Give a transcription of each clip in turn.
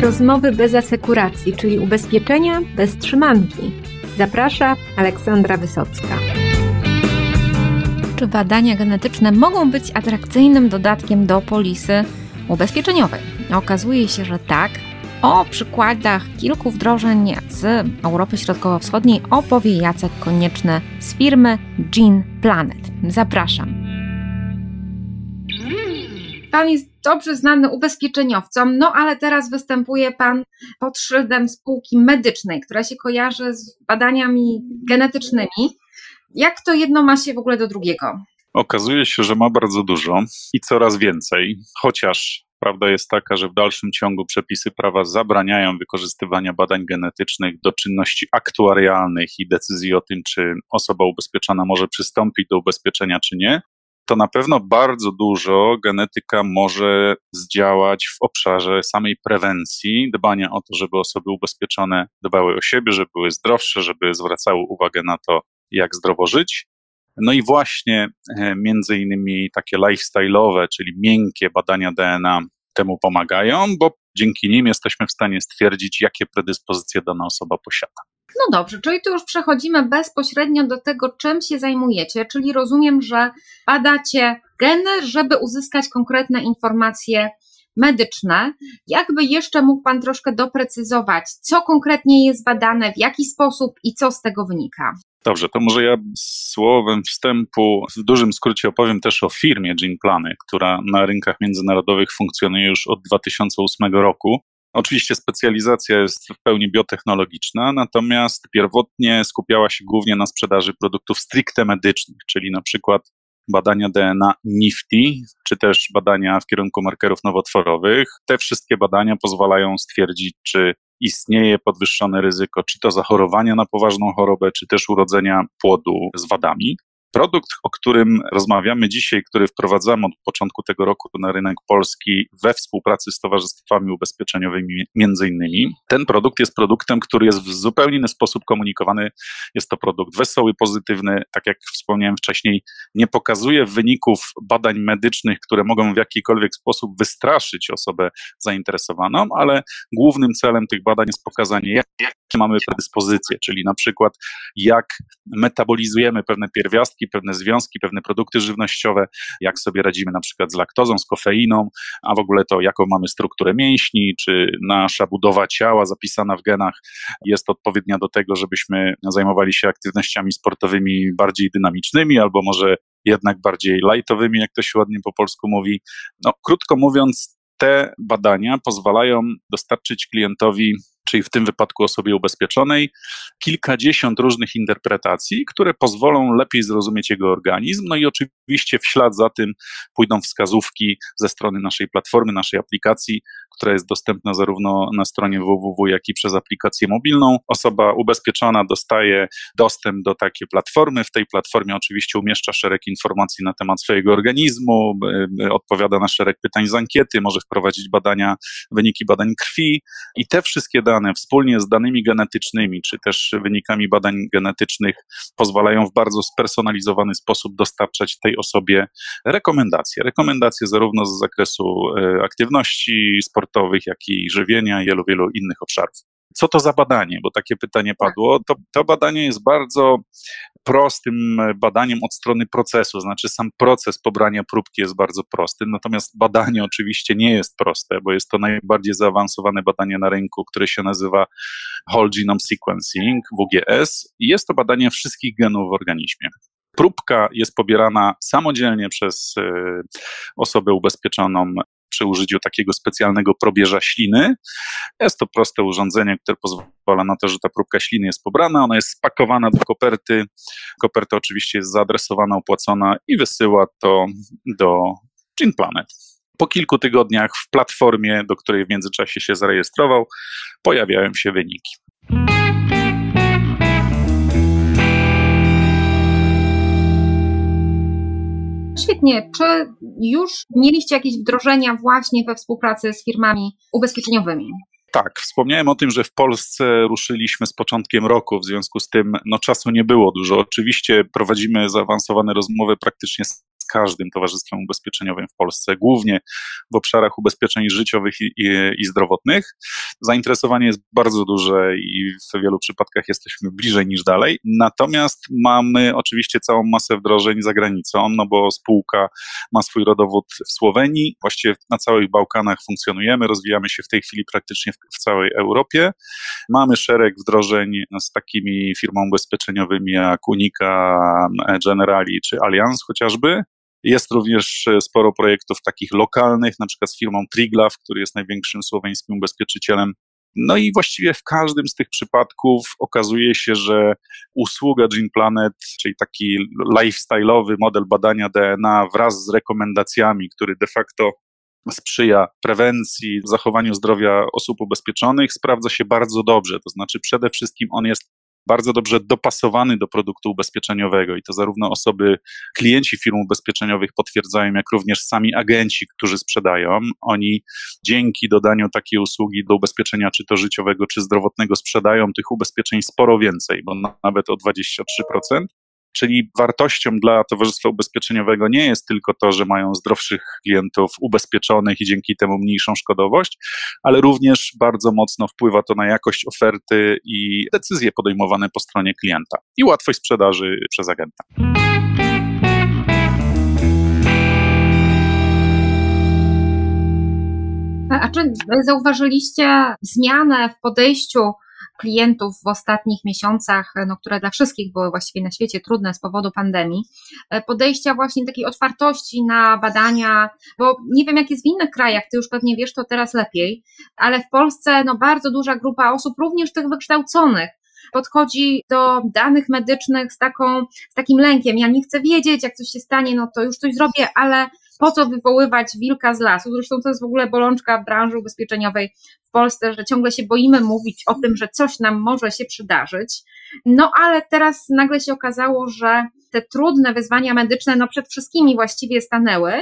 Rozmowy bez asekuracji, czyli ubezpieczenia bez trzymanki. Zaprasza Aleksandra Wysocka. Czy badania genetyczne mogą być atrakcyjnym dodatkiem do polisy ubezpieczeniowej? Okazuje się, że tak. O przykładach kilku wdrożeń z Europy Środkowo-Wschodniej opowie Jacek Konieczny z firmy Gene Planet. Zapraszam. Pan jest dobrze znany ubezpieczeniowcom, no ale teraz występuje Pan pod szyldem spółki medycznej, która się kojarzy z badaniami genetycznymi. Jak to jedno ma się w ogóle do drugiego? Okazuje się, że ma bardzo dużo i coraz więcej, chociaż prawda jest taka, że w dalszym ciągu przepisy prawa zabraniają wykorzystywania badań genetycznych do czynności aktuarialnych i decyzji o tym, czy osoba ubezpieczona może przystąpić do ubezpieczenia, czy nie to na pewno bardzo dużo genetyka może zdziałać w obszarze samej prewencji, dbania o to, żeby osoby ubezpieczone dbały o siebie, żeby były zdrowsze, żeby zwracały uwagę na to, jak zdrowo żyć. No i właśnie e, między innymi takie lifestyle'owe, czyli miękkie badania DNA temu pomagają, bo dzięki nim jesteśmy w stanie stwierdzić, jakie predyspozycje dana osoba posiada. No dobrze, czyli tu już przechodzimy bezpośrednio do tego, czym się zajmujecie, czyli rozumiem, że badacie geny, żeby uzyskać konkretne informacje medyczne. Jakby jeszcze mógł Pan troszkę doprecyzować, co konkretnie jest badane, w jaki sposób i co z tego wynika? Dobrze, to może ja słowem wstępu w dużym skrócie opowiem też o firmie GenePlany, która na rynkach międzynarodowych funkcjonuje już od 2008 roku. Oczywiście specjalizacja jest w pełni biotechnologiczna, natomiast pierwotnie skupiała się głównie na sprzedaży produktów stricte medycznych, czyli na przykład badania DNA NIFTY, czy też badania w kierunku markerów nowotworowych. Te wszystkie badania pozwalają stwierdzić, czy istnieje podwyższone ryzyko, czy to zachorowania na poważną chorobę, czy też urodzenia płodu z wadami. Produkt, o którym rozmawiamy dzisiaj, który wprowadzamy od początku tego roku na rynek polski we współpracy z towarzystwami ubezpieczeniowymi między innymi, ten produkt jest produktem, który jest w zupełnie inny sposób komunikowany. Jest to produkt wesoły, pozytywny, tak jak wspomniałem wcześniej, nie pokazuje wyników badań medycznych, które mogą w jakikolwiek sposób wystraszyć osobę zainteresowaną, ale głównym celem tych badań jest pokazanie, jakie mamy predyspozycje, czyli na przykład jak metabolizujemy pewne pierwiastki, pewne związki, pewne produkty żywnościowe, jak sobie radzimy na przykład z laktozą, z kofeiną, a w ogóle to, jaką mamy strukturę mięśni, czy nasza budowa ciała zapisana w genach jest odpowiednia do tego, żebyśmy zajmowali się aktywnościami sportowymi bardziej dynamicznymi, albo może jednak bardziej lightowymi, jak to się ładnie po polsku mówi. No, krótko mówiąc, te badania pozwalają dostarczyć klientowi czyli w tym wypadku osobie ubezpieczonej, kilkadziesiąt różnych interpretacji, które pozwolą lepiej zrozumieć jego organizm. No i oczywiście w ślad za tym pójdą wskazówki ze strony naszej platformy, naszej aplikacji, która jest dostępna zarówno na stronie www, jak i przez aplikację mobilną. Osoba ubezpieczona dostaje dostęp do takiej platformy. W tej platformie oczywiście umieszcza szereg informacji na temat swojego organizmu, odpowiada na szereg pytań z ankiety, może wprowadzić badania, wyniki badań krwi i te wszystkie dane wspólnie z danymi genetycznymi, czy też wynikami badań genetycznych pozwalają w bardzo spersonalizowany sposób dostarczać tej osobie rekomendacje. Rekomendacje zarówno z zakresu e, aktywności sportowych, jak i żywienia i wielu, wielu innych obszarów. Co to za badanie? Bo takie pytanie tak. padło. To, to badanie jest bardzo prostym badaniem od strony procesu, znaczy sam proces pobrania próbki jest bardzo prosty, natomiast badanie oczywiście nie jest proste, bo jest to najbardziej zaawansowane badanie na rynku, które się nazywa Whole Genome Sequencing, WGS, i jest to badanie wszystkich genów w organizmie. Próbka jest pobierana samodzielnie przez y, osobę ubezpieczoną przy użyciu takiego specjalnego probierza śliny. Jest to proste urządzenie, które pozwala na to, że ta próbka śliny jest pobrana, ona jest spakowana do koperty. Koperta oczywiście jest zaadresowana, opłacona i wysyła to do Gene Planet. Po kilku tygodniach w platformie, do której w międzyczasie się zarejestrował, pojawiają się wyniki. Świetnie. Czy już mieliście jakieś wdrożenia właśnie we współpracy z firmami ubezpieczeniowymi? Tak, wspomniałem o tym, że w Polsce ruszyliśmy z początkiem roku, w związku z tym no, czasu nie było dużo. Oczywiście prowadzimy zaawansowane rozmowy praktycznie z każdym towarzystwem ubezpieczeniowym w Polsce, głównie w obszarach ubezpieczeń życiowych i, i, i zdrowotnych. Zainteresowanie jest bardzo duże i w wielu przypadkach jesteśmy bliżej niż dalej. Natomiast mamy oczywiście całą masę wdrożeń za granicą, no bo spółka ma swój rodowód w Słowenii, właściwie na całych Bałkanach funkcjonujemy, rozwijamy się w tej chwili praktycznie w, w całej Europie. Mamy szereg wdrożeń z takimi firmami ubezpieczeniowymi jak Unica, Generali czy Allianz chociażby. Jest również sporo projektów takich lokalnych, na przykład z firmą Triglav, który jest największym słoweńskim ubezpieczycielem no i właściwie w każdym z tych przypadków okazuje się, że usługa Gene Planet, czyli taki lifestyle'owy model badania DNA wraz z rekomendacjami, który de facto sprzyja prewencji, zachowaniu zdrowia osób ubezpieczonych, sprawdza się bardzo dobrze. To znaczy, przede wszystkim on jest bardzo dobrze dopasowany do produktu ubezpieczeniowego i to zarówno osoby, klienci firm ubezpieczeniowych potwierdzają, jak również sami agenci, którzy sprzedają. Oni dzięki dodaniu takiej usługi do ubezpieczenia, czy to życiowego, czy zdrowotnego, sprzedają tych ubezpieczeń sporo więcej, bo nawet o 23%. Czyli wartością dla Towarzystwa Ubezpieczeniowego nie jest tylko to, że mają zdrowszych klientów ubezpieczonych i dzięki temu mniejszą szkodowość, ale również bardzo mocno wpływa to na jakość oferty i decyzje podejmowane po stronie klienta i łatwość sprzedaży przez agenta. A czy zauważyliście zmianę w podejściu klientów w ostatnich miesiącach, no, które dla wszystkich były właściwie na świecie trudne z powodu pandemii, e, podejścia właśnie takiej otwartości na badania, bo nie wiem jak jest w innych krajach, ty już pewnie wiesz to teraz lepiej, ale w Polsce no, bardzo duża grupa osób, również tych wykształconych, podchodzi do danych medycznych z, taką, z takim lękiem. Ja nie chcę wiedzieć, jak coś się stanie, no to już coś zrobię, ale po co wywoływać wilka z lasu? Zresztą to jest w ogóle bolączka branży ubezpieczeniowej w Polsce, że ciągle się boimy mówić o tym, że coś nam może się przydarzyć. No ale teraz nagle się okazało, że te trudne wyzwania medyczne, no przed wszystkimi właściwie stanęły.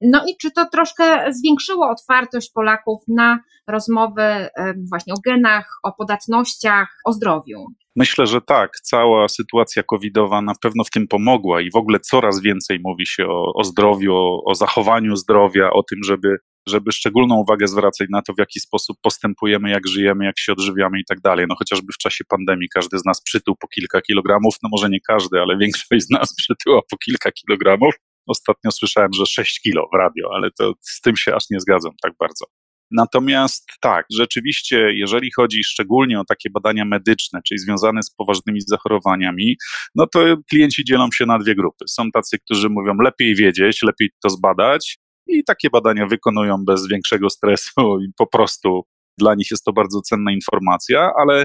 No i czy to troszkę zwiększyło otwartość Polaków na rozmowy właśnie o genach, o podatnościach, o zdrowiu? Myślę, że tak. Cała sytuacja covidowa na pewno w tym pomogła i w ogóle coraz więcej mówi się o, o zdrowiu, o, o zachowaniu zdrowia, o tym, żeby żeby szczególną uwagę zwracać na to, w jaki sposób postępujemy, jak żyjemy, jak się odżywiamy i tak dalej. No chociażby w czasie pandemii każdy z nas przytył po kilka kilogramów, no może nie każdy, ale większość z nas przytyła po kilka kilogramów. Ostatnio słyszałem, że 6 kilo w radio, ale to z tym się aż nie zgadzam tak bardzo. Natomiast tak, rzeczywiście, jeżeli chodzi szczególnie o takie badania medyczne, czyli związane z poważnymi zachorowaniami, no to klienci dzielą się na dwie grupy. Są tacy, którzy mówią, lepiej wiedzieć, lepiej to zbadać, i takie badania wykonują bez większego stresu i po prostu dla nich jest to bardzo cenna informacja, ale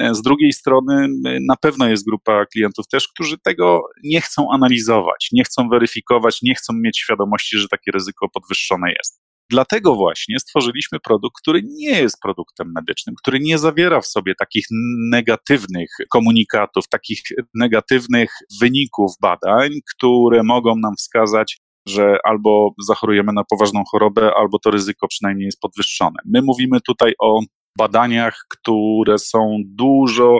e, z drugiej strony na pewno jest grupa klientów też, którzy tego nie chcą analizować, nie chcą weryfikować, nie chcą mieć świadomości, że takie ryzyko podwyższone jest. Dlatego właśnie stworzyliśmy produkt, który nie jest produktem medycznym, który nie zawiera w sobie takich negatywnych komunikatów, takich negatywnych wyników badań, które mogą nam wskazać, że albo zachorujemy na poważną chorobę, albo to ryzyko przynajmniej jest podwyższone. My mówimy tutaj o badaniach, które są dużo,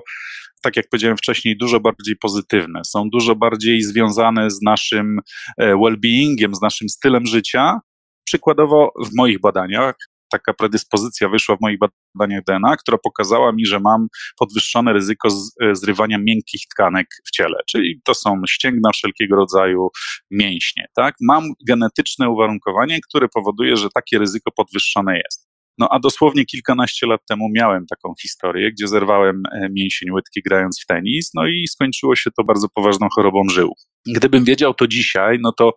tak jak powiedziałem wcześniej, dużo bardziej pozytywne, są dużo bardziej związane z naszym e, well-beingiem, z naszym stylem życia. Przykładowo w moich badaniach taka predyspozycja wyszła w moich badaniach DNA, która pokazała mi, że mam podwyższone ryzyko e, zrywania miękkich tkanek w ciele, czyli to są ścięgna wszelkiego rodzaju, mięśnie. Tak? Mam genetyczne uwarunkowanie, które powoduje, że takie ryzyko podwyższone jest. No a dosłownie kilkanaście lat temu miałem taką historię, gdzie zerwałem e, mięsień łydki grając w tenis, no i skończyło się to bardzo poważną chorobą żył. Gdybym wiedział to dzisiaj, no to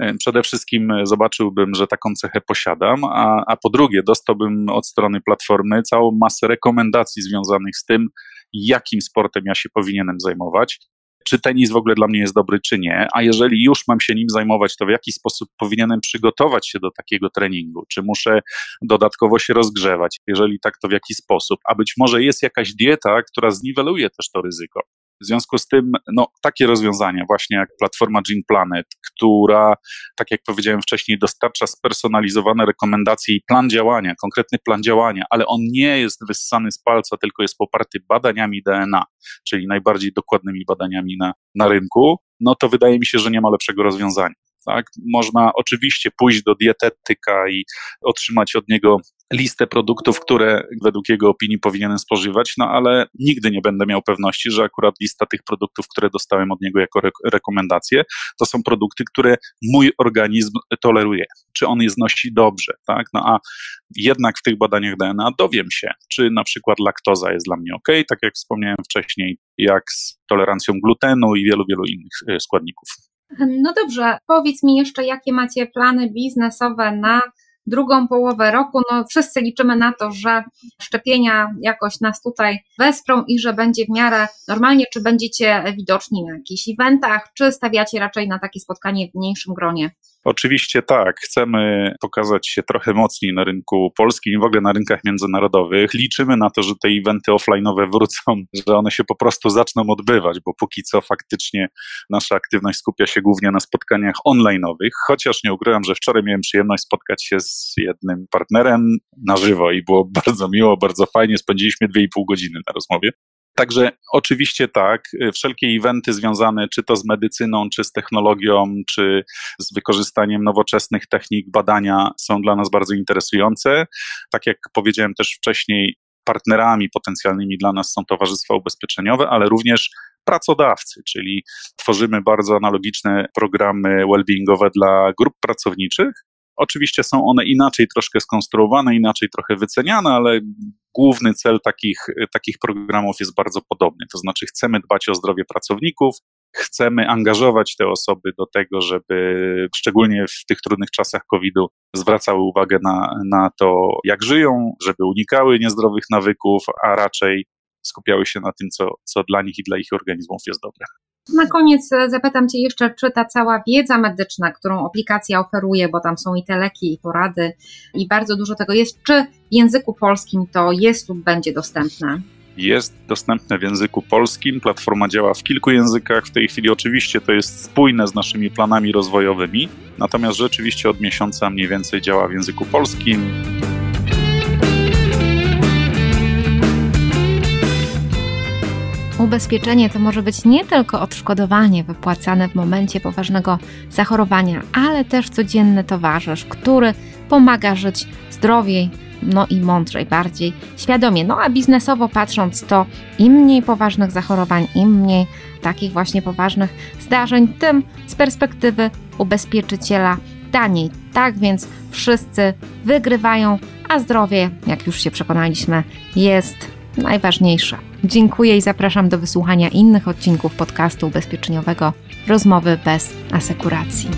e, przede wszystkim zobaczyłbym, że taką cechę posiadam, a, a po drugie dostałbym od strony platformy całą masę rekomendacji związanych z tym, jakim sportem ja się powinienem zajmować, czy tenis w ogóle dla mnie jest dobry, czy nie, a jeżeli już mam się nim zajmować, to w jaki sposób powinienem przygotować się do takiego treningu, czy muszę dodatkowo się rozgrzewać, jeżeli tak, to w jaki sposób, a być może jest jakaś dieta, która zniweluje też to ryzyko. W związku z tym, no, takie rozwiązania, właśnie jak platforma Gene Planet, która, tak jak powiedziałem wcześniej, dostarcza spersonalizowane rekomendacje i plan działania, konkretny plan działania, ale on nie jest wyssany z palca, tylko jest poparty badaniami DNA, czyli najbardziej dokładnymi badaniami na, na rynku, no to wydaje mi się, że nie ma lepszego rozwiązania. Tak? Można oczywiście pójść do dietetyka i otrzymać od niego listę produktów, które według jego opinii powinienem spożywać, no ale nigdy nie będę miał pewności, że akurat lista tych produktów, które dostałem od niego jako re rekomendacje, to są produkty, które mój organizm toleruje, czy on je znosi dobrze, tak? No a jednak w tych badaniach DNA dowiem się, czy na przykład laktoza jest dla mnie ok, tak jak wspomniałem wcześniej, jak z tolerancją glutenu i wielu, wielu innych e, składników. No dobrze, powiedz mi jeszcze, jakie macie plany biznesowe na drugą połowę roku. No, wszyscy liczymy na to, że szczepienia jakoś nas tutaj wesprą i że będzie w miarę normalnie. Czy będziecie widoczni na jakichś eventach, czy stawiacie raczej na takie spotkanie w mniejszym gronie? Oczywiście tak, chcemy pokazać się trochę mocniej na rynku polskim i w ogóle na rynkach międzynarodowych. Liczymy na to, że te eventy offline'owe wrócą, że one się po prostu zaczną odbywać, bo póki co faktycznie nasza aktywność skupia się głównie na spotkaniach online'owych, chociaż nie ukrywam, że wczoraj miałem przyjemność spotkać się z jednym partnerem na żywo i było bardzo miło, bardzo fajnie, spędziliśmy 2,5 godziny na rozmowie. Także oczywiście tak, wszelkie eventy związane czy to z medycyną, czy z technologią, czy z wykorzystaniem nowoczesnych technik badania są dla nas bardzo interesujące. Tak jak powiedziałem też wcześniej, partnerami potencjalnymi dla nas są towarzystwa ubezpieczeniowe, ale również pracodawcy, czyli tworzymy bardzo analogiczne programy well-beingowe dla grup pracowniczych, Oczywiście są one inaczej troszkę skonstruowane, inaczej trochę wyceniane, ale główny cel takich, takich programów jest bardzo podobny. To znaczy, chcemy dbać o zdrowie pracowników, chcemy angażować te osoby do tego, żeby szczególnie w tych trudnych czasach COVID-u zwracały uwagę na, na to, jak żyją, żeby unikały niezdrowych nawyków, a raczej skupiały się na tym, co, co dla nich i dla ich organizmów jest dobre. Na koniec e, zapytam Cię jeszcze, czy ta cała wiedza medyczna, którą aplikacja oferuje, bo tam są i te leki, i porady, i bardzo dużo tego jest, czy w języku polskim to jest lub będzie dostępne? Jest dostępne w języku polskim. Platforma działa w kilku językach. W tej chwili oczywiście to jest spójne z naszymi planami rozwojowymi, natomiast rzeczywiście od miesiąca mniej więcej działa w języku polskim. Ubezpieczenie to może być nie tylko odszkodowanie wypłacane w momencie poważnego zachorowania, ale też codzienny towarzysz, który pomaga żyć zdrowiej, no i mądrzej, bardziej świadomie. No a biznesowo patrząc, to im mniej poważnych zachorowań, im mniej takich właśnie poważnych zdarzeń, tym z perspektywy ubezpieczyciela taniej. Tak więc wszyscy wygrywają, a zdrowie, jak już się przekonaliśmy, jest najważniejsze. Dziękuję i zapraszam do wysłuchania innych odcinków podcastu ubezpieczeniowego Rozmowy bez asekuracji.